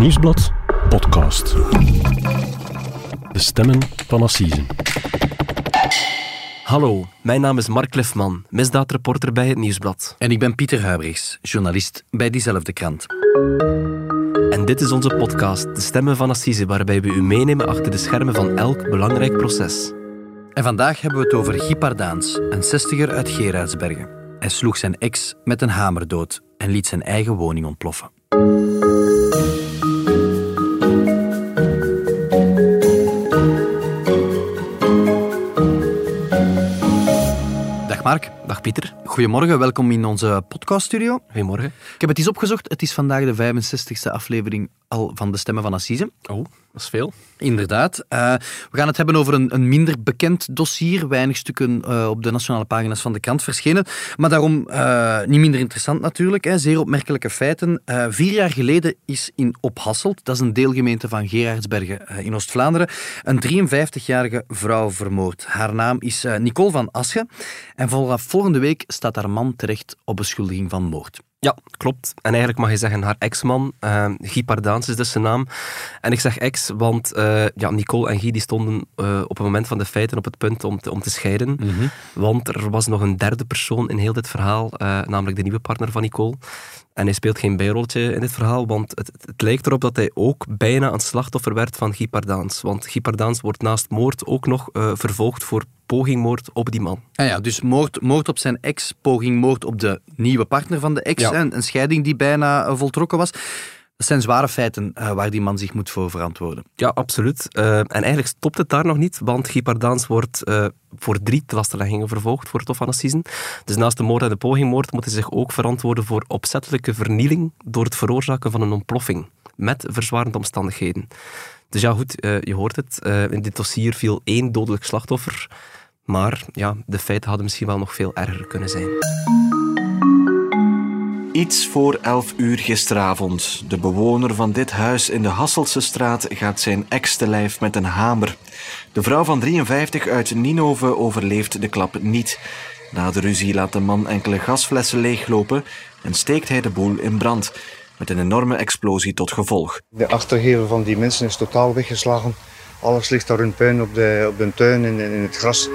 Nieuwsblad podcast. De stemmen van Assisen. Hallo, mijn naam is Mark Lefman, misdaadreporter bij het Nieuwsblad. En ik ben Pieter Huibrechts, journalist bij diezelfde krant. En dit is onze podcast, De Stemmen van Assise, waarbij we u meenemen achter de schermen van elk belangrijk proces. En vandaag hebben we het over Guy Pardaans, een zestiger uit Gerardsbergen. Hij sloeg zijn ex met een hamer dood en liet zijn eigen woning ontploffen. Dag Mark. Dag Pieter. Goedemorgen, welkom in onze podcaststudio. Goedemorgen. Ik heb het eens opgezocht. Het is vandaag de 65e aflevering al van de Stemmen van Assise. Oh, dat is veel. Inderdaad. Uh, we gaan het hebben over een, een minder bekend dossier. Weinig stukken uh, op de nationale pagina's van de krant verschenen. Maar daarom uh, niet minder interessant natuurlijk. Hè. Zeer opmerkelijke feiten. vier jaar geleden is in Ophasselt, dat is een deelgemeente van Gerardsbergen in Oost-Vlaanderen, een 53-jarige vrouw vermoord. Haar naam is Nicole van Asche. En volgende week staat haar man terecht op beschuldiging van moord. Ja, klopt. En eigenlijk mag je zeggen haar ex-man, uh, Guy Pardaans is dus zijn naam. En ik zeg ex, want uh, ja, Nicole en Guy die stonden uh, op het moment van de feiten op het punt om te, om te scheiden. Mm -hmm. Want er was nog een derde persoon in heel dit verhaal, namelijk de nieuwe partner van Nicole. En hij speelt geen bijrolletje in dit verhaal, want het, het, lijkt erop dat hij ook bijna een slachtoffer werd van Guy Pardaans. Want Guy Pardaans wordt naast moord ook nog vervolgd voor pogingmoord op die man. Ah ja, dus moord, moord op zijn ex, pogingmoord op de nieuwe partner van de ex, ja. en een scheiding die bijna uh, voltrokken was. Dat zijn zware feiten uh, waar die man zich moet voor verantwoorden. Ja, absoluut. Uh, en eigenlijk stopt het daar nog niet, want Guy Pardaans wordt voor drie lasteleggingen vervolgd voor het Hof van Assisen. Dus naast de moord en de pogingmoord moet hij zich ook verantwoorden voor opzettelijke vernieling door het veroorzaken van een ontploffing met verzwarende omstandigheden. Dus ja, goed, je hoort het. in dit dossier viel één dodelijk slachtoffer. Maar ja, de feiten hadden misschien wel nog veel erger kunnen zijn. Iets voor 11 uur gisteravond. De bewoner van dit huis in de Hasselse straat gaat zijn ex te lijf met een hamer. De vrouw van 53 uit Ninove overleeft de klap niet. Na de ruzie laat de man enkele gasflessen leeglopen en steekt hij de boel in brand. Met een enorme explosie tot gevolg. De achtergevel van die mensen is totaal weggeslagen. Alles ligt daar in puin op de, op de tuin en in het gras.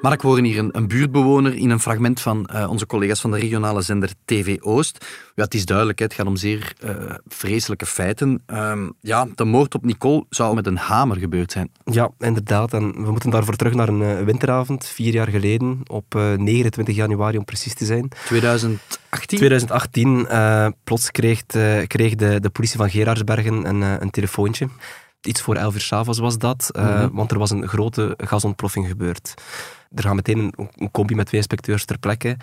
Mark, we horen hier een, een buurtbewoner in een fragment van uh, onze collega's van de regionale zender TV Oost. Ja, het is duidelijk, hè, het gaat om zeer uh, vreselijke feiten. Uh, ja, de moord op Nicole zou met een hamer gebeurd zijn. Ja, inderdaad. En we moeten daarvoor terug naar een uh, winteravond, vier jaar geleden, op 29 januari om precies te zijn. 2018? 2018. plots kreeg, kreeg de, de politie van Gerardsbergen een, een telefoontje. Iets voor 11 uur s'avonds was dat, mm -hmm. want er was een grote gasontploffing gebeurd. Er gaan meteen een, een combi met twee inspecteurs ter plekke.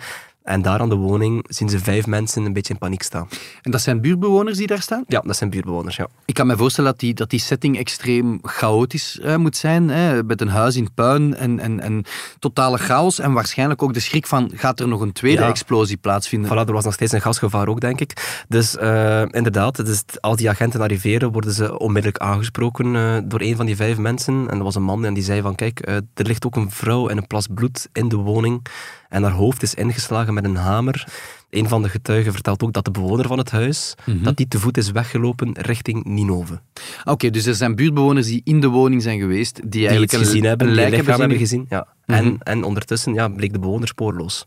En daar aan de woning zien ze vijf mensen een beetje in paniek staan. En dat zijn buurtbewoners die daar staan? Ja, dat zijn buurtbewoners, ja. Ik kan me voorstellen dat die, dat die setting extreem chaotisch uh, moet zijn. Hè? Met een huis in puin en, en, en totale chaos. En waarschijnlijk ook de schrik van, gaat er nog een tweede ja. explosie plaatsvinden? Voilà, er was nog steeds een gasgevaar ook, denk ik. Dus uh, inderdaad, dus als die agenten arriveren, worden ze onmiddellijk aangesproken uh, door een van die vijf mensen. En dat was een man en die zei van, kijk, er ligt ook een vrouw en een plas bloed in de woning. En haar hoofd is ingeslagen met een hamer. Een van de getuigen vertelt ook dat de bewoner van het huis, mm -hmm. dat die te voet is weggelopen richting Ninove. Oké, okay, dus er zijn buurtbewoners die in de woning zijn geweest, die, die eigenlijk het gezien hebben, een lijk hebben, hebben gezien. Ja. Mm -hmm. en, en ondertussen ja, bleek de bewoner spoorloos.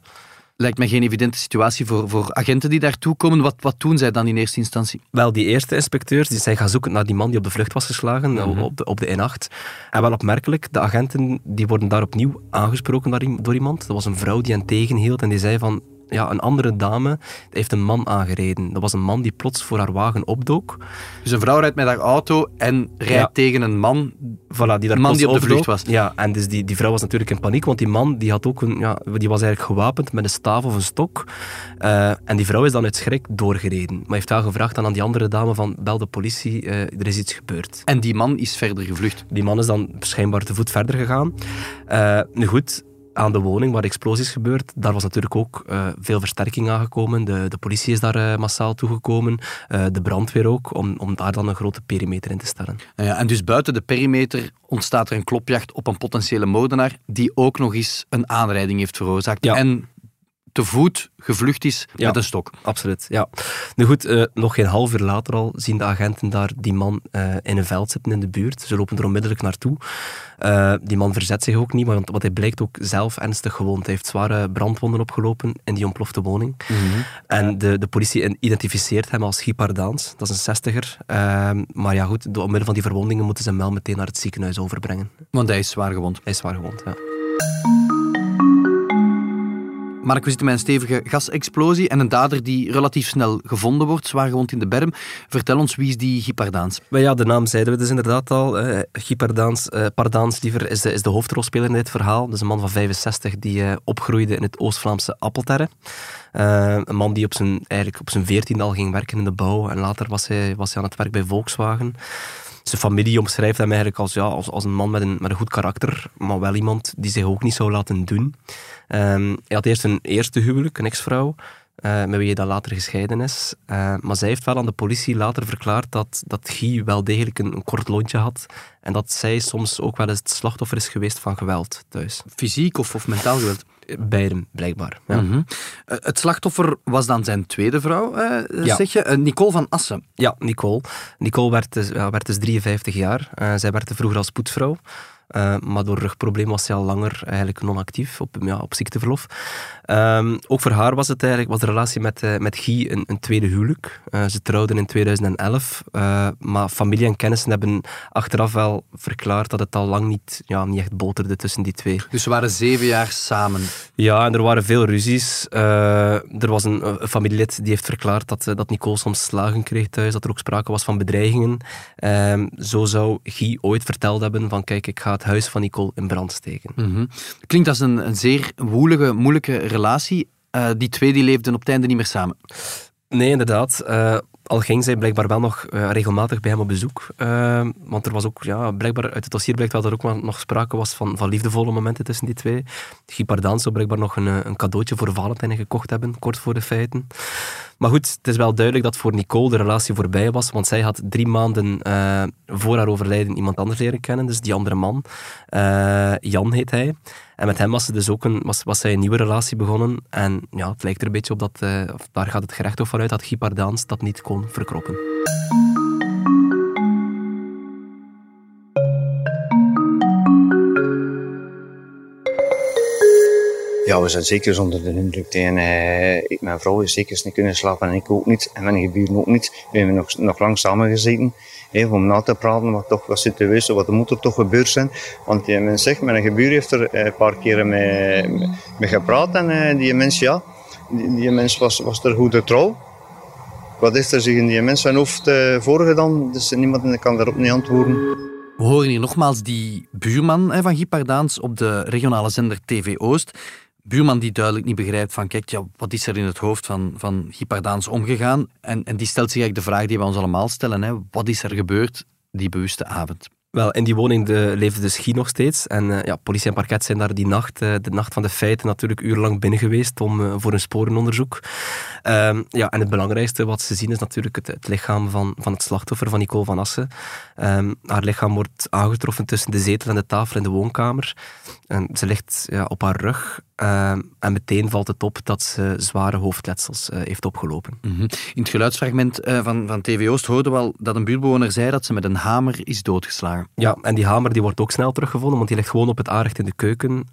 Lijkt me geen evidente situatie voor, voor agenten die daartoe komen. Wat, wat doen zij dan in eerste instantie? Wel, die eerste inspecteurs die zijn gaan zoeken naar die man die op de vlucht was geslagen, mm -hmm. op, de, op de N8. En wel opmerkelijk, de agenten die worden daar opnieuw aangesproken door iemand. Dat was een vrouw die hen tegenhield en die zei van ja, een andere dame heeft een man aangereden. Dat was een man die plots voor haar wagen opdook. Dus een vrouw rijdt met haar auto en rijdt ja. tegen een man, voilà, die, daar man die op de vlucht was. Ja, en dus die, die vrouw was natuurlijk in paniek, want die man die had ook een, ja, die was eigenlijk gewapend met een staaf of een stok. Uh, en die vrouw is dan uit schrik doorgereden. Maar heeft daar gevraagd aan die andere dame van, bel de politie, uh, er is iets gebeurd. En die man is verder gevlucht? Die man is dan schijnbaar te voet verder gegaan. Uh, nu goed, aan de woning waar explosies gebeurd, daar was natuurlijk ook uh, veel versterking aangekomen. De, de politie is daar uh, massaal toegekomen, uh, de brandweer ook, om, om daar dan een grote perimeter in te stellen. Ja, en dus buiten de perimeter ontstaat er een klopjacht op een potentiële moordenaar die ook nog eens een aanrijding heeft veroorzaakt. Ja. En te voet gevlucht is Ja. met een stok. Absoluut, ja. Nu goed, eh, nog geen half uur later al zien de agenten daar die man eh, in een veld zitten in de buurt. Ze lopen er onmiddellijk naartoe. Eh, die man verzet zich ook niet, want wat hij blijkt ook zelf ernstig gewond. Hij heeft zware brandwonden opgelopen in die ontplofte woning. En de, de politie identificeert hem als Guy Pardaans. Dat is een zestiger. Ehm, maar ja goed, door omwille van die verwondingen moeten ze hem wel meteen naar het ziekenhuis overbrengen. Want hij is zwaar gewond. Hij is zwaar gewond, ja. Mark, we zitten met een stevige gasexplosie en een dader die relatief snel gevonden wordt, zwaar gewond in de berm. Vertel ons, wie is die Guy Pardaans? Maar ja, de naam zeiden we dus inderdaad al. Eh, eh, Pardaans is de, is de hoofdrolspeler in dit verhaal. Is een man van 65 die eh, opgroeide in het Oost-Vlaamse Appelterre. Eh, een man die op zijn, eigenlijk op zijn veertiende al ging werken in de bouw. En later was hij, was hij aan het werk bij Volkswagen. Zijn familie omschrijft hem eigenlijk als, ja, als, als een man met een, met een goed karakter, maar wel iemand die zich ook niet zou laten doen. Ehm, hij had eerst een eerste huwelijk, een ex-vrouw, eh, met wie hij dan later gescheiden is. Eh, maar zij heeft wel aan de politie later verklaard dat, dat Guy wel degelijk een, kort lontje had en dat zij soms ook wel eens het slachtoffer is geweest van geweld thuis. Fysiek of, of mentaal geweld? Beiden, blijkbaar. Ja. Mhm. Eh, Het slachtoffer was dan zijn tweede vrouw, eh, Ja. zeg je? Eh, Nicole van Assen. Ja, Nicole. Nicole werd dus, werd dus 53 jaar. Eh, zij werkte vroeger als poetsvrouw. Eh, maar door rugprobleem was zij al langer eigenlijk non-actief, op, ja, op ziekteverlof. Ehm, ook voor haar was het eigenlijk, was de relatie met, eh, met Guy een, een tweede huwelijk. Eh, ze trouwden in 2011, eh, maar familie en kennissen hebben achteraf wel verklaard dat het al lang niet, ja, niet echt boterde tussen die twee. Dus ze waren zeven jaar samen. Ja, en er waren veel ruzies. Er was een, een familielid die heeft verklaard dat, dat Nicole soms slagen kreeg thuis, dat er ook sprake was van bedreigingen. Ehm, zo zou Guy ooit verteld hebben van kijk, ik ga het huis van Nicole in brand steken. Mhm. Klinkt als een, een zeer woelige, moeilijke relatie. Eh, die twee die leefden op het einde niet meer samen. Nee, inderdaad. Eh, al ging zij blijkbaar wel nog eh, regelmatig bij hem op bezoek. Eh, want er was ook, ja, blijkbaar uit het dossier blijkt dat er ook wel nog sprake was van, van liefdevolle momenten tussen die twee. Guy zou blijkbaar nog een, eh, een cadeautje voor Valentijn gekocht hebben, kort voor de feiten. Maar goed, het is wel duidelijk dat voor Nicole de relatie voorbij was, want zij had drie maanden eh, voor haar overlijden iemand anders leren kennen, dus die andere man. Jan heet hij. En met hem was, ze dus ook een, was, was zij een nieuwe relatie begonnen. En ja, het lijkt er een beetje op dat, of daar gaat het gerecht ook vanuit, dat Guy Pardaans dat niet kon verkroppen. Ja, we zijn zeker onder de indruk. En, eh, ik, mijn vrouw is zeker niet kunnen slapen en ik ook niet. En mijn geburen ook niet. We hebben nog, nog lang samen gezeten. om na te praten wat toch wat zit te wezen, wat moet er toch gebeurd zijn. Want die mens zegt, mijn gebuur heeft er eh, een paar keren mee, mee gepraat. En eh, die mens, ja, die, mens was, was er goede trouw. Wat is er zich in die mens zijn hoofd eh, voorgedaan? Dus niemand kan daarop niet antwoorden. We horen hier nogmaals die buurman van Guy Pardaans op de regionale zender TV Oost. Buurman die duidelijk niet begrijpt van, kijk, ja, wat is er in het hoofd van, van Pardaans omgegaan? En, en die stelt zich eigenlijk de vraag die we ons allemaal stellen. Hè, wat is er gebeurd die bewuste avond? Wel, in die woning de, leefde dus Guy nog steeds. En eh, ja, politie en parket zijn daar die nacht, eh, de nacht van de feiten, natuurlijk urenlang binnen geweest om, eh, voor een sporenonderzoek. Ehm, ja, en het belangrijkste wat ze zien is natuurlijk het, het lichaam van, van het slachtoffer, van Nicole van Assen. Ehm, haar lichaam wordt aangetroffen tussen de zetel en de tafel in de woonkamer. En ze ligt ja, op haar rug. Ehm, en meteen valt het op dat ze zware hoofdletsels eh, heeft opgelopen. Mhm. In het geluidsfragment eh, van, van TV Oost hoorden we al dat een buurtbewoner zei dat ze met een hamer is doodgeslagen. Ja, en die hamer die wordt ook snel teruggevonden, want die ligt gewoon op het aanrecht in de keuken.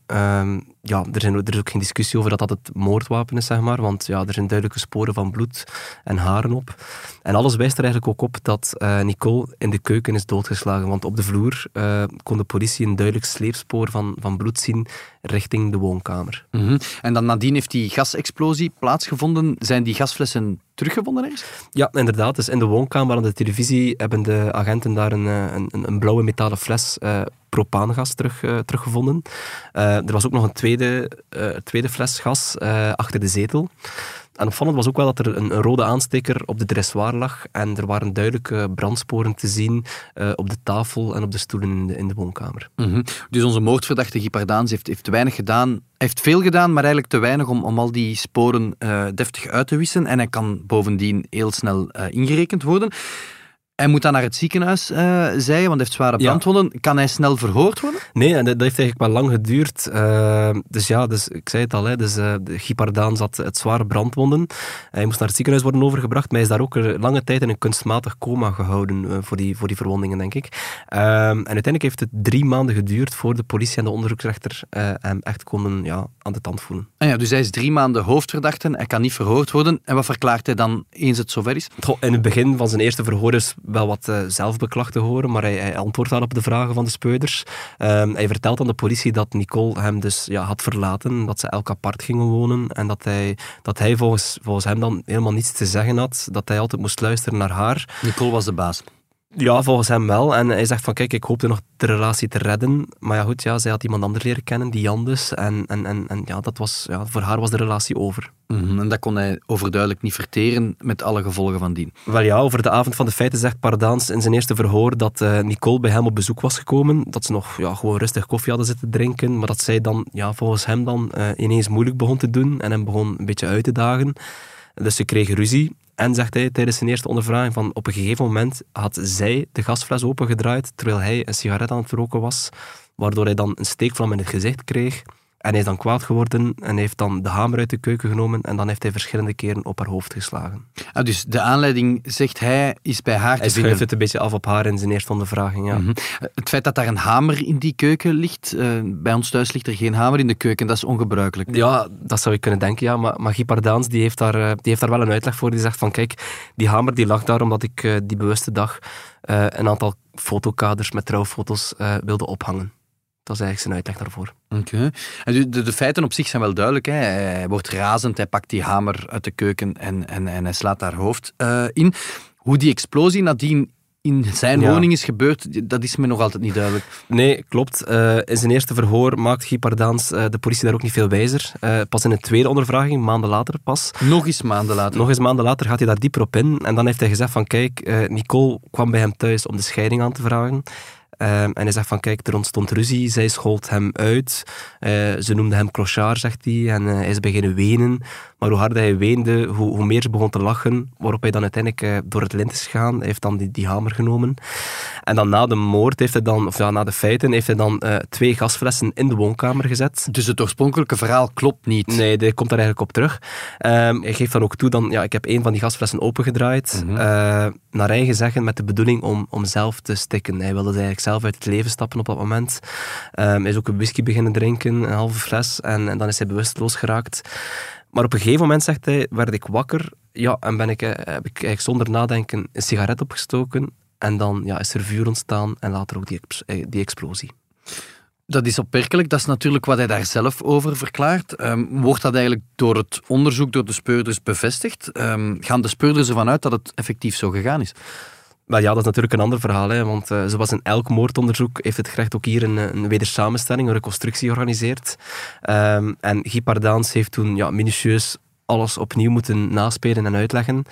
Ja, er, zijn, is ook geen discussie over dat dat het moordwapen is, zeg maar. Want ja, er zijn duidelijke sporen van bloed en haren op. En alles wijst er eigenlijk ook op dat eh, Nicole in de keuken is doodgeslagen. Want op de vloer eh, kon de politie een duidelijk sleepspoor van, van bloed zien richting de woonkamer. Mhm. En dan nadien heeft die gasexplosie plaatsgevonden. Zijn die gasflessen teruggevonden ergens? Ja, inderdaad. Dus in de woonkamer aan de televisie hebben de agenten daar een, eh, een, een blauwe metalen fles eh, propaangas terug, eh, teruggevonden. Er was ook nog een tweede, tweede fles gas achter de zetel. En opvallend was ook wel dat er een, rode aansteker op de dressoir lag en er waren duidelijke brandsporen te zien eh, op de tafel en op de stoelen in de, in de woonkamer. Mhm. Dus onze moordverdachte Guy Pardaans heeft, heeft weinig gedaan. Heeft veel gedaan, maar eigenlijk te weinig om, om al die sporen eh, deftig uit te wissen. En hij kan bovendien heel snel eh, ingerekend worden. Hij moet dan naar het ziekenhuis, uh, zei je, want hij heeft zware brandwonden. Kan hij snel verhoord worden? Nee, en dat, heeft eigenlijk wel lang geduurd. Uh, dus ja, dus, ik zei het al, hè, dus, uh, Gipardaan zat het zware brandwonden. Hij moest naar het ziekenhuis worden overgebracht, maar hij is daar ook lange tijd in een kunstmatig coma gehouden voor, die, voor die verwondingen, denk ik. en uiteindelijk heeft het drie maanden geduurd voor de politie en de onderzoeksrechter hem echt konden ja, aan de tand voelen. Ah ja, dus hij is drie maanden hoofdverdachte, hij kan niet verhoord worden. En wat verklaart hij dan eens het zover is? in het begin van zijn eerste verhoor is wel wat uh, zelfbeklag te horen, maar hij, hij, antwoordt wel op de vragen van de speuders. Um, hij vertelt aan de politie dat Nicole hem dus ja, had verlaten, dat ze elk apart gingen wonen en dat hij, dat hij volgens, volgens hem dan helemaal niets te zeggen had, dat hij altijd moest luisteren naar haar. Nicole was de baas. Ja, volgens hem wel. En hij zegt van, kijk, ik hoopte nog de relatie te redden. Maar ja, goed, ja, zij had iemand anders leren kennen, die Jan dus. En, en, en, en ja, dat was, ja, voor haar was de relatie over. Mhm, en dat kon hij overduidelijk niet verteren, met alle gevolgen van dien. Wel ja, over de avond van de feiten zegt Pardaans in zijn eerste verhoor dat uh, Nicole bij hem op bezoek was gekomen. Dat ze nog ja, gewoon rustig koffie hadden zitten drinken. Maar dat zij dan, ja, volgens hem dan, uh, ineens moeilijk begon te doen. En hem begon een beetje uit te dagen. Dus ze kregen ruzie. En zegt hij tijdens zijn eerste ondervraging van op een gegeven moment had zij de gasfles opengedraaid terwijl hij een sigaret aan het roken was, waardoor hij dan een steekvlam in het gezicht kreeg. En hij is dan kwaad geworden en heeft dan de hamer uit de keuken genomen en dan heeft hij verschillende keren op haar hoofd geslagen. Ah, dus de aanleiding, zegt hij, is bij haar Hij schuift het een beetje af op haar in zijn eerste ondervraging, ja. Mhm. Het feit dat daar een hamer in die keuken ligt, uh, bij ons thuis ligt er geen hamer in de keuken, dat is ongebruikelijk. Ja, dat zou je kunnen denken, ja. Maar, maar Guy Pardaans, die heeft, daar, uh, die heeft daar wel een uitleg voor. Die zegt van, kijk, die hamer die lag daar omdat ik uh, die bewuste dag een aantal fotokaders met trouwfoto's wilde ophangen. Dat is eigenlijk zijn uitleg daarvoor. Oké. En de, de, feiten op zich zijn wel duidelijk. Hè. Hij wordt razend, hij pakt die hamer uit de keuken en, en, en hij slaat haar hoofd uh, in. Hoe die explosie nadien in zijn woning is gebeurd, dat is me nog altijd niet duidelijk. Nee, klopt. Uh, in zijn eerste verhoor maakt Guy Pardaans uh, de politie daar ook niet veel wijzer. Uh, pas in een tweede ondervraging, maanden later pas. Nog eens maanden later. Nog eens maanden later gaat hij daar dieper op in. En dan heeft hij gezegd van, kijk, Nicole kwam bij hem thuis om de scheiding aan te vragen. Ehm, en hij zegt van, kijk, er ontstond ruzie, zij schold hem uit. Uh, ze noemde hem clochard, zegt hij, en uh, hij is beginnen wenen. Maar hoe harder hij weende, hoe, hoe, meer ze begon te lachen, waarop hij dan uiteindelijk uh, door het lint is gegaan. Hij heeft dan die, die, hamer genomen. En dan na de moord heeft hij dan, of ja, na de feiten, heeft hij dan twee gasflessen in de woonkamer gezet. Dus het oorspronkelijke verhaal klopt niet? Nee, die komt daar eigenlijk op terug. Um, hij geeft dan ook toe, dan, ja, ik heb een van die gasflessen opengedraaid, mm naar eigen zeggen, met de bedoeling om, om zelf te stikken. Hij wilde eigenlijk zelf uit het leven stappen op dat moment. Um, hij is ook een whisky beginnen drinken, een halve fles, en, dan is hij bewusteloos geraakt. Maar op een gegeven moment, zegt hij, werd ik wakker ja, en ben ik, eh, heb ik eigenlijk zonder nadenken een sigaret opgestoken. En dan ja, is er vuur ontstaan en later ook die, eh, die explosie. Dat is opmerkelijk. Dat is natuurlijk wat hij daar zelf over verklaart. Um, wordt dat eigenlijk door het onderzoek, door de speurders bevestigd? Um, gaan de speurders ervan uit dat het effectief zo gegaan is? Wel ja, dat is natuurlijk een ander verhaal. Hè, want uh, zoals in elk moordonderzoek heeft het gerecht ook hier een, een wedersamenstelling, een reconstructie georganiseerd. Um, en Guy Pardaans heeft toen ja, minutieus alles opnieuw moeten naspelen en uitleggen. En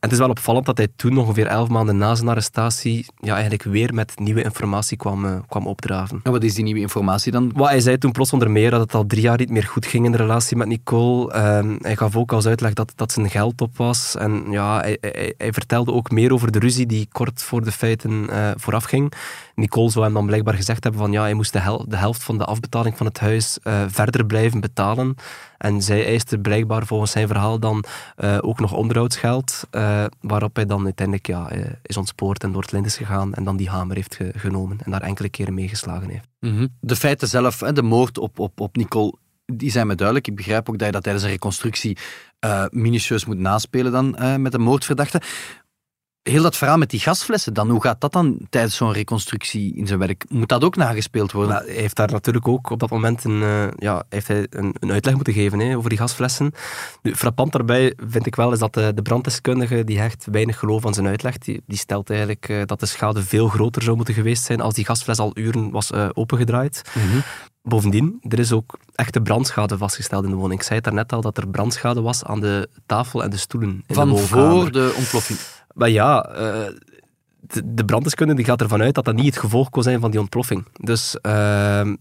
het is wel opvallend dat hij toen, ongeveer elf maanden na zijn arrestatie, ja, eigenlijk weer met nieuwe informatie kwam, uh, kwam opdraven. En wat is die nieuwe informatie dan? Wat hij zei toen plots onder meer dat het al drie jaar niet meer goed ging in de relatie met Nicole. Uh, hij gaf ook als uitleg dat, dat zijn geld op was. En ja, hij, hij, hij vertelde ook meer over de ruzie die kort voor de feiten uh, vooraf ging. Nicole zou hem dan blijkbaar gezegd hebben van ja, hij moest de, hel de helft van de afbetaling van het huis uh, verder blijven betalen. En zij eiste blijkbaar volgens zijn verhaal dan uh, ook nog onderhoudsgeld, uh, waarop hij dan uiteindelijk ja, is ontspoord en door het lint is gegaan en dan die hamer heeft ge genomen en daar enkele keren meegeslagen heeft. -hmm. De feiten zelf, de moord op, op, op Nicole, die zijn me duidelijk. Ik begrijp ook dat je dat tijdens een reconstructie uh, minutieus moet naspelen dan met een moordverdachte heel dat verhaal met die gasflessen dan, hoe gaat dat dan tijdens zo'n reconstructie in zijn werk? Moet dat ook nagespeeld worden? Nou, hij heeft daar natuurlijk ook op dat moment een, uh, ja, heeft hij een, een, uitleg moeten geven hè, over die gasflessen. Nu, frappant daarbij vind ik wel is dat de, de branddeskundige die hecht weinig geloof aan zijn uitleg. Die, die stelt eigenlijk uh, dat de schade veel groter zou moeten geweest zijn als die gasfles al uren was uh, opengedraaid. Mm -hmm. Bovendien, er is ook echte brandschade vastgesteld in de woning. Ik zei het daarnet al dat er brandschade was aan de tafel en de stoelen. In Van de voor de ontploffing? Maar ja, uh, de, de brandeskunde die gaat ervan uit dat dat niet het gevolg kon zijn van die ontploffing. Dus uh,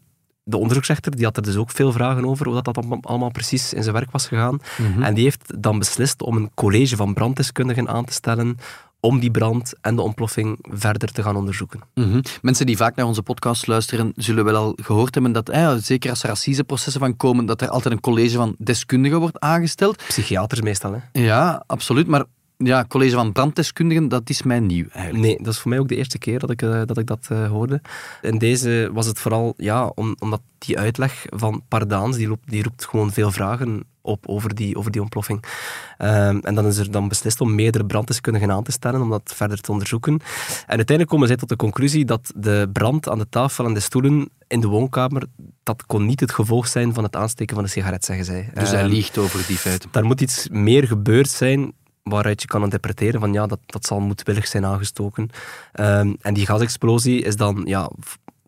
de onderzoeksrechter die had er dus ook veel vragen over hoe dat, dat allemaal precies in zijn werk was gegaan. Mm -hmm. En die heeft dan beslist om een college van branddeskundigen aan te stellen om die brand en de ontploffing verder te gaan onderzoeken. Mhm. Mensen die vaak naar onze podcast luisteren, zullen wel al gehoord hebben dat, eh, zeker als er assiseprocessen van komen, dat er altijd een college van deskundigen wordt aangesteld. Psychiaters meestal, hè? Ja, absoluut. Maar ja, college van branddeskundigen, dat is mij nieuw eigenlijk. Nee, dat is voor mij ook de eerste keer dat ik, eh, dat, ik dat eh, hoorde. In deze was het vooral, ja, om, omdat die uitleg van Pardaans, die, roept, die roept gewoon veel vragen op over die, over die ontploffing. Ehm, en dan is er dan beslist om meerdere branddeskundigen aan te stellen om dat verder te onderzoeken. En uiteindelijk komen zij tot de conclusie dat de brand aan de tafel en de stoelen in de woonkamer, dat kon niet het gevolg zijn van het aansteken van een sigaret, zeggen zij. Dus hij Ehm, liegt over die feiten. daar moet iets meer gebeurd zijn waaruit je kan interpreteren van ja, dat, dat zal moedwillig zijn aangestoken. Ehm, en die gasexplosie is dan, ja,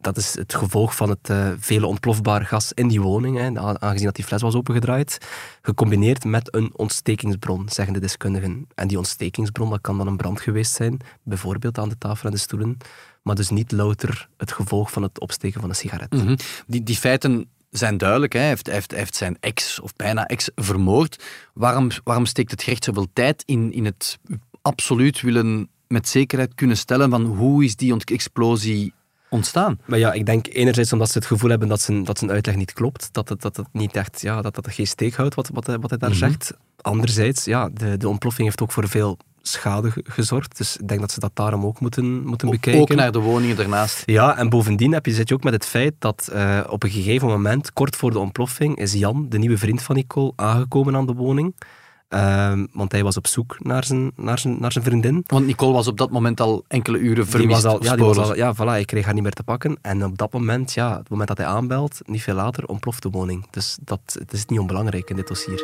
dat is het gevolg van het eh, vele ontplofbaar gas in die woning, hè, aangezien dat die fles was opengedraaid, gecombineerd met een ontstekingsbron, zeggen de deskundigen. En die ontstekingsbron, dat kan dan een brand geweest zijn, bijvoorbeeld aan de tafel en de stoelen, maar dus niet louter het gevolg van het opsteken van een sigaret. Mhm. die, die feiten zijn duidelijk. Hè. Hij, heeft, hij, heeft, hij heeft zijn ex, of bijna ex, vermoord. Waarom, waarom steekt het gerecht zoveel tijd in, in het absoluut willen met zekerheid kunnen stellen van hoe is die explosie ontstaan? Maar ja, ik denk enerzijds omdat ze het gevoel hebben dat zijn, dat zijn uitleg niet klopt. Dat het, dat het niet echt, ja, dat dat geen steek houdt wat, wat, hij- wat hij daar zegt. Anderzijds, ja, de, de ontploffing heeft ook voor veel schade ge- gezorgd. Dus ik denk dat ze dat daarom ook moeten, moeten bekijken. Ook naar de woningen daarnaast. Ja, en bovendien heb je, zit je ook met het feit dat eh, op een gegeven moment, kort voor de ontploffing, is Jan, de nieuwe vriend van Nicole, aangekomen aan de woning. Ehm, want hij was op zoek naar zijn, naar zijn, naar zijn vriendin. Want Nicole was op dat moment al enkele uren Die vermist. was al, of ja, die was al, ja, voilà, ik kreeg haar niet meer te pakken. En op dat moment, ja, het moment dat hij aanbelt, niet veel later, ontploft de woning. Dus dat, het is niet onbelangrijk in dit dossier.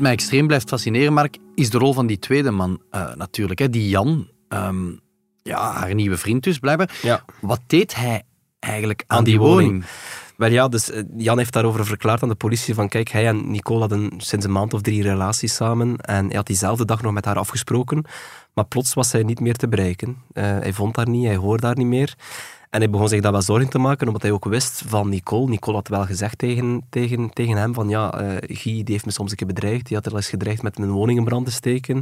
Wat mij extreem blijft fascineren, Mark, is de rol van die tweede man eh, natuurlijk. Hè. Die Jan, ehm, ja, haar nieuwe vriend dus, blijkbaar. Ja. Wat deed hij eigenlijk aan, Aan die, die woning? woning? Wel ja, dus eh, Jan heeft daarover verklaard aan de politie van kijk, hij en Nicole hadden sinds een maand of drie relaties samen en hij had diezelfde dag nog met haar afgesproken, maar plots was zij niet meer te bereiken. Eh, hij vond haar niet, hij hoorde haar niet meer. En hij begon zich daar wel zorgen te maken, omdat hij ook wist van Nicole. Nicole had wel gezegd tegen, tegen, tegen hem van ja, eh Guy die heeft me soms een keer bedreigd, die had er al eens gedreigd met mijn woning in brand te steken.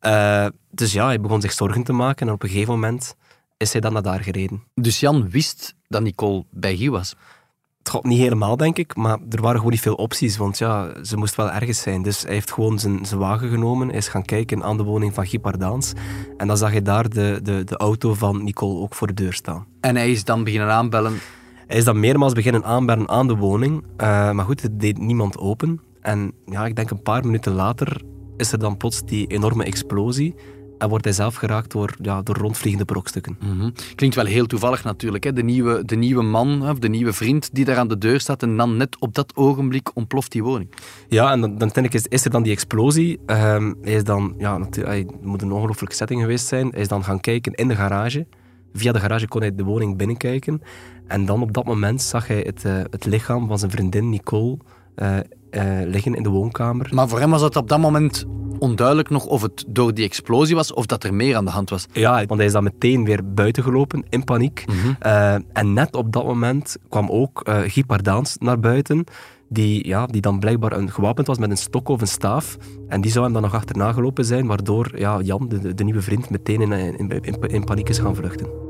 Eh, dus ja, hij begon zich zorgen te maken en op een gegeven moment is hij dan naar daar gereden. Dus Jan wist dat Nicole bij Guy was. Het gaat niet helemaal, denk ik, maar er waren gewoon niet veel opties, want ja, ze moest wel ergens zijn. Dus hij heeft gewoon zijn, zijn wagen genomen, is gaan kijken aan de woning van Guy Pardaans. En dan zag hij daar de, de, de auto van Nicole ook voor de deur staan. En hij is dan beginnen aanbellen. Hij is dan meermaals beginnen aanbellen aan de woning, eh, maar goed, het deed niemand open. En ja, ik denk een paar minuten later is er dan plots die enorme explosie en wordt hij zelf geraakt door, ja, door rondvliegende brokstukken. Mhm. Klinkt wel heel toevallig natuurlijk. Hè? De, nieuwe, de nieuwe man, of de nieuwe vriend die daar aan de deur staat en dan net op dat ogenblik ontploft die woning. Ja, en dan, dan denk ik, is, is er dan die explosie. Ehm, hij is dan, ja, natuurlijk, hij moet een ongelooflijke setting geweest zijn. Hij is dan gaan kijken in de garage. Via de garage kon hij de woning binnenkijken. En dan op dat moment zag hij het, eh, het lichaam van zijn vriendin Nicole eh, eh, liggen in de woonkamer. Maar voor hem was het op dat moment onduidelijk nog of het door die explosie was of dat er meer aan de hand was. Ja, want hij is dan meteen weer buiten gelopen in paniek. Eh, en net op dat moment kwam ook eh Guy Pardaans naar buiten. Die, ja, die dan blijkbaar een, gewapend was met een stok of een staaf. En die zou hem dan nog achterna gelopen zijn, waardoor ja, Jan, de, de, de nieuwe vriend, meteen in, in, in, in paniek is gaan vluchten.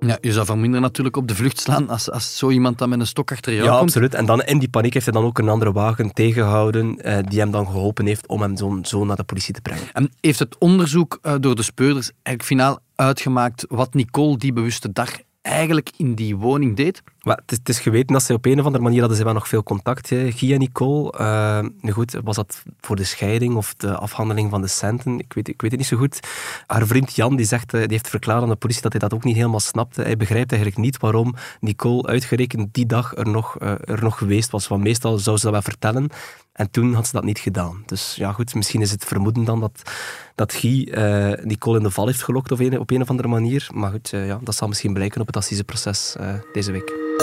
Ja, je zou van minder natuurlijk op de vlucht slaan als, als zo iemand dan met een stok achter jou Ja, komt. absoluut. En dan in die paniek heeft hij dan ook een andere wagen tegengehouden, eh, die hem dan geholpen heeft om hem zo, zo naar de politie te brengen. En heeft het onderzoek eh, door de speurders eigenlijk finaal uitgemaakt wat Nicole die bewuste dag eigenlijk in die woning deed? Maar het, is, geweten dat ze op een of andere manier hadden ze wel nog veel contact, hè, Guy en Nicole. Nu goed, was dat voor de scheiding of de afhandeling van de centen? Ik weet, ik weet het niet zo goed. Haar vriend Jan die zegt, eh, die heeft verklaard aan de politie dat hij dat ook niet helemaal snapte. Hij begrijpt eigenlijk niet waarom Nicole uitgerekend die dag er nog, eh, er nog geweest was. Want meestal zou ze dat wel vertellen. En toen had ze dat niet gedaan. Dus ja, goed, misschien is het vermoeden dan dat, dat Guy Nicole in de val heeft gelokt op een, op een of andere manier. Maar goed, ja, dat zal misschien blijken op het assiseproces eh deze week.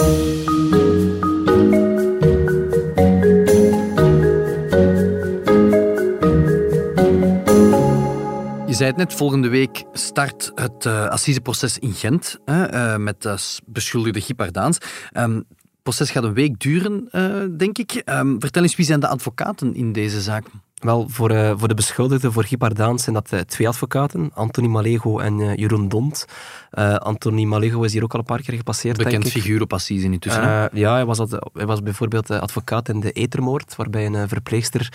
Je zei het net, volgende week start het eh assiseproces in Gent eh, met s- beschuldigde Guy Pardaans. Ehm, het proces gaat een week duren, denk ik. Ehm, vertel eens, wie zijn de advocaten in deze zaak? Wel, voor, uh, voor de beschuldigden, voor Guy Pardaan, zijn dat uh, twee advocaten, Anthony Malego en uh, Jeroen Dont. Anthony Malego is hier ook al een paar keer gepasseerd, Bekend denk ik. figuur op Assise intussen. ja, hij was, dat, hij was bijvoorbeeld advocaat in de etermoord, waarbij een verpleegster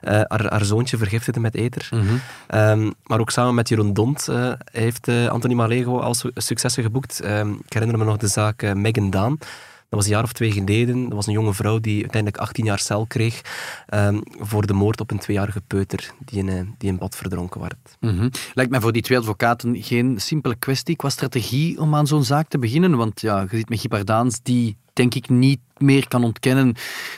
haar, haar, zoontje vergiftigde met eter. Mm -hmm. um, maar ook samen met Jeroen Dont heeft Anthony Malego al su successen geboekt. Um, ik herinner me nog de zaak Megan Daan. Was een jaar of twee geleden. Dat was een jonge vrouw die uiteindelijk 18 jaar cel kreeg um, voor de moord op een tweejarige peuter die in, uh, die in bad verdronken werd. -hmm. Lijkt mij voor die twee advocaten geen simpele kwestie qua strategie om aan zo'n zaak te beginnen. Want ja, je ziet met Gipardaans die denk ik niet meer kan ontkennen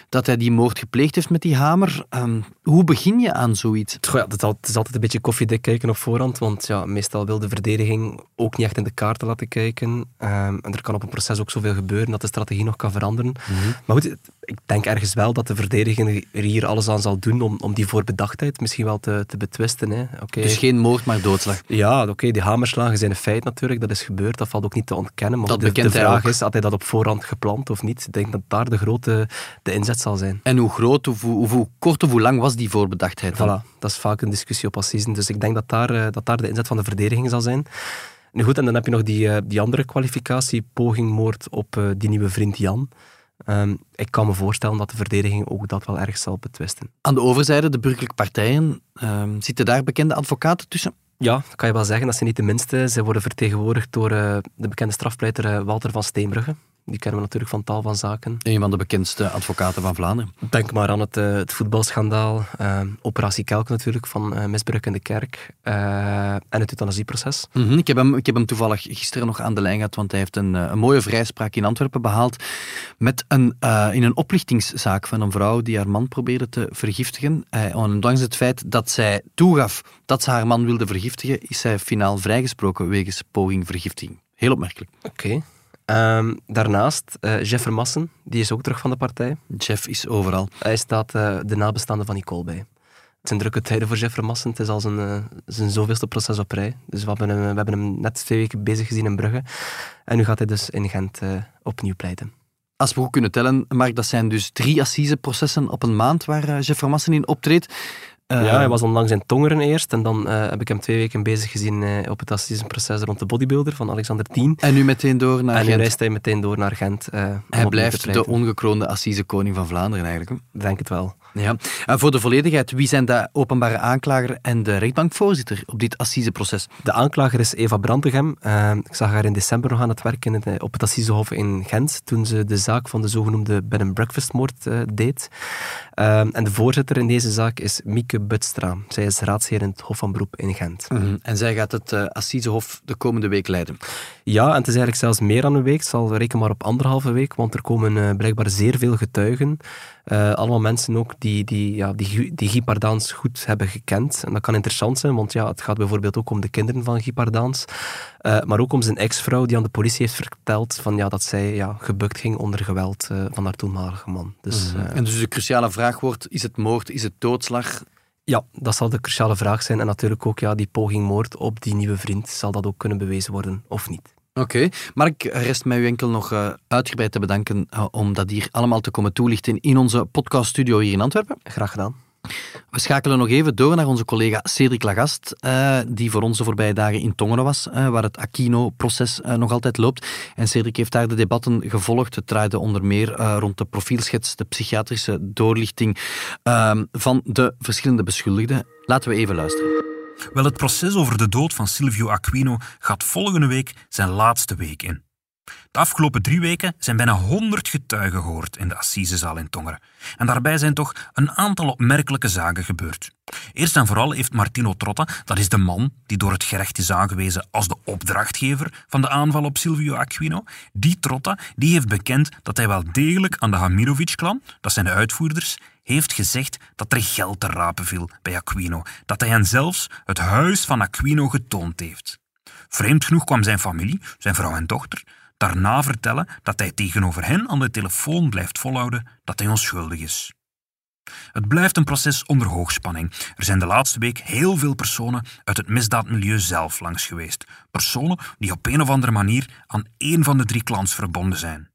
dat hij die moord gepleegd heeft met die hamer. Um, hoe begin je aan zoiets? Goh, ja, het is altijd een beetje koffiedik kijken op voorhand, want ja, meestal wil de verdediging ook niet echt in de kaarten laten kijken. Um, en er kan op een proces ook zoveel gebeuren dat de strategie nog kan veranderen. Mm -hmm. Maar goed, ik denk ergens wel dat de verdediging er hier alles aan zal doen om, om die voorbedachtheid misschien wel te, te betwisten. Hè. Okay. Dus geen moord, maar doodslag? Ja, oké, okay, die hamerslagen zijn een feit natuurlijk, dat is gebeurd, dat valt ook niet te ontkennen. Maar dat de, de vraag is, had hij dat op voorhand gepland of niet? Ik denk dat daar de grote de inzet zal zijn. En hoe groot, of hoe, hoe kort of hoe lang was die voorbedachtheid dan? Voilà, dat is vaak een discussie op assisen. Dus ik denk dat daar, dat daar de inzet van de verdediging zal zijn. Nu goed, en dan heb je nog die, die andere kwalificatie, pogingmoord op uh, die nieuwe vriend Jan. Um, ik kan me voorstellen dat de verdediging ook dat wel erg zal betwisten. Aan de overzijde, de burgerlijke partijen, um, zitten daar bekende advocaten tussen? Ja, dat kan je wel zeggen. Dat zijn niet de minste. Zij worden vertegenwoordigd door uh, de bekende strafpleiter uh, Walter van Steenbrugge. Die kennen we natuurlijk van tal van zaken. Een van de bekendste advocaten van Vlaanderen. Denk maar aan het, uh, het voetbalschandaal, uh, Operatie Kelk natuurlijk, van uh, misbruik in de kerk en het euthanasieproces. Mm -hmm. ik, heb hem, ik heb hem toevallig gisteren nog aan de lijn gehad, want hij heeft een, een mooie vrijspraak in Antwerpen behaald met een, in een oplichtingszaak van een vrouw die haar man probeerde te vergiftigen. ondanks het feit dat zij toegaf dat ze haar man wilde vergiftigen, is zij finaal vrijgesproken wegens poging vergiftiging. Heel opmerkelijk. Oké. Okay. Um, daarnaast, uh, Jeff Vermassen, die is ook terug van de partij. Jeff is overal. Hij staat uh, de nabestaande van Nicole bij. Het zijn drukke tijden voor Jeff Vermassen. Het is al zijn, uh, zijn zoveelste proces op rij. Dus we hebben, hem, we hebben hem net twee weken bezig gezien in Brugge. En nu gaat hij dus in Gent opnieuw pleiten. Als we goed kunnen tellen, Mark, dat zijn dus drie assiseprocessen op een maand waar Jeff Vermassen in optreedt. Uh, ja, hij was onlangs in Tongeren eerst en dan uh, heb ik hem twee weken bezig gezien uh, op het assisenproces rond de bodybuilder van Alexander Tien. En nu meteen door naar en Gent. En nu reist hij meteen door naar Gent. hij blijft de ongekroonde assisekoning van Vlaanderen eigenlijk. Denk het wel. Ja. En voor de volledigheid, wie zijn de openbare aanklager en de rechtbankvoorzitter op dit assiseproces? De aanklager is Eva Brantegem. ik zag haar in december nog aan het werk in het, op het assisehof in Gent, toen ze de zaak van de zogenoemde bed and breakfast moord deed. en de voorzitter in deze zaak is Mieke Butstra. Zij is raadsheer in het Hof van Beroep in Gent. Mm -hmm. En zij gaat het uh, Assisehof de komende week leiden? Ja, en het is eigenlijk zelfs meer dan een week. Het zal reken maar op anderhalve week, want er komen blijkbaar zeer veel getuigen. Uh, allemaal mensen ook die, die, ja, die, die Guy Pardaans goed hebben gekend. En dat kan interessant zijn, want ja, het gaat bijvoorbeeld ook om de kinderen van Guy Pardaans. maar ook om zijn ex-vrouw die aan de politie heeft verteld van, ja, dat zij ja, gebukt ging onder geweld van haar toenmalige man. Dus, mm -hmm. en dus de cruciale vraag wordt, is het moord, is het doodslag? Ja, dat zal de cruciale vraag zijn. En natuurlijk ook ja, die poging moord op die nieuwe vriend. Zal dat ook kunnen bewezen worden of niet? Oké. Okay. Mark, rest mij u enkel nog uh, uitgebreid te bedanken uh, om dat hier allemaal te komen toelichten in onze podcaststudio hier in Antwerpen. Graag gedaan. We schakelen nog even door naar onze collega Cedric Lagast, uh, die voor ons de voorbije dagen in Tongeren was, uh, waar het Aquino-proces uh, nog altijd loopt. En Cedric heeft daar de debatten gevolgd. Het draaide onder meer rond de profielschets, de psychiatrische doorlichting van de verschillende beschuldigden. Laten we even luisteren. Wel, het proces over de dood van Silvio Aquino gaat volgende week zijn laatste week in. De afgelopen drie weken zijn bijna 100 getuigen gehoord in de Assisezaal in Tongeren. En daarbij zijn toch een aantal opmerkelijke zaken gebeurd. Eerst en vooral heeft Martino Trotta, dat is de man die door het gerecht is aangewezen als de opdrachtgever van de aanval op Silvio Aquino, die Trotta die heeft bekend dat hij wel degelijk aan de Hamirovic-klan, dat zijn de uitvoerders, heeft gezegd dat er geld te rapen viel bij Aquino, dat hij hen zelfs het huis van Aquino getoond heeft. Vreemd genoeg kwam zijn familie, zijn vrouw en dochter, daarna vertellen dat hij tegenover hen aan de telefoon blijft volhouden dat hij onschuldig is. Het blijft een proces onder hoogspanning. Er zijn de laatste week heel veel personen uit het misdaadmilieu zelf langs geweest. Personen die op een of andere manier aan één van de drie clans verbonden zijn.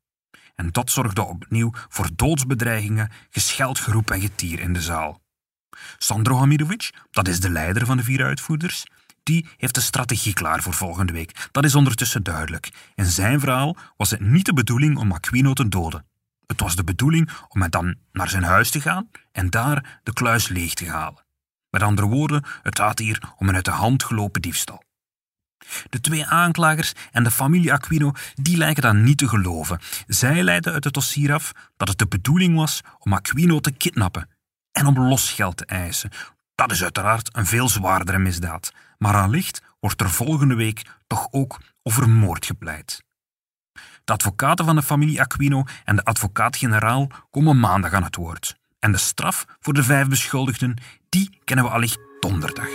En dat zorgde opnieuw voor doodsbedreigingen, gescheldgeroep en getier in de zaal. Sandro Hamirovic, dat is de leider van de vier uitvoerders, die heeft de strategie klaar voor volgende week. Dat is ondertussen duidelijk. In zijn verhaal was het niet de bedoeling om Aquino te doden. Het was de bedoeling om met dan naar zijn huis te gaan en daar de kluis leeg te halen. Met andere woorden, het gaat hier om een uit de hand gelopen diefstal. De twee aanklagers en de familie Aquino die lijken dat niet te geloven. Zij leiden uit het dossier af dat het de bedoeling was om Aquino te kidnappen en om losgeld te eisen. Dat is uiteraard een veel zwaardere misdaad, maar allicht wordt er volgende week toch ook over moord gepleit. De advocaten van de familie Aquino en de advocaat-generaal komen maandag aan het woord. En de straf voor de vijf beschuldigden, die kennen we allicht donderdag.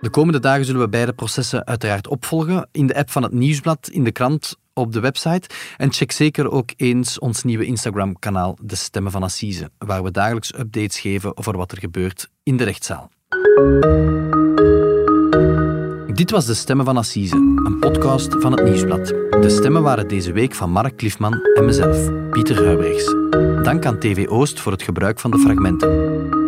De komende dagen zullen we beide processen uiteraard opvolgen in de app van het Nieuwsblad, in de krant, op de website. En check zeker ook eens ons nieuwe Instagram-kanaal De Stemmen van Assise, waar we dagelijks updates geven over wat er gebeurt in de rechtszaal. Dit was De Stemmen van Assise, een podcast van het Nieuwsblad. De stemmen waren deze week van Mark Klifman en mezelf, Pieter Huibrechts. Dank aan TV Oost voor het gebruik van de fragmenten.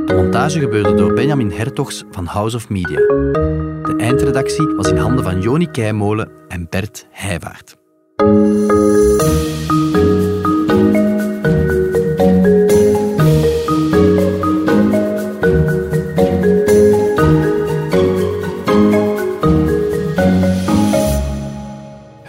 De montage gebeurde door Benjamin Hertogs van House of Media. De eindredactie was in handen van Joni Keimolen en Bert Heijvaart.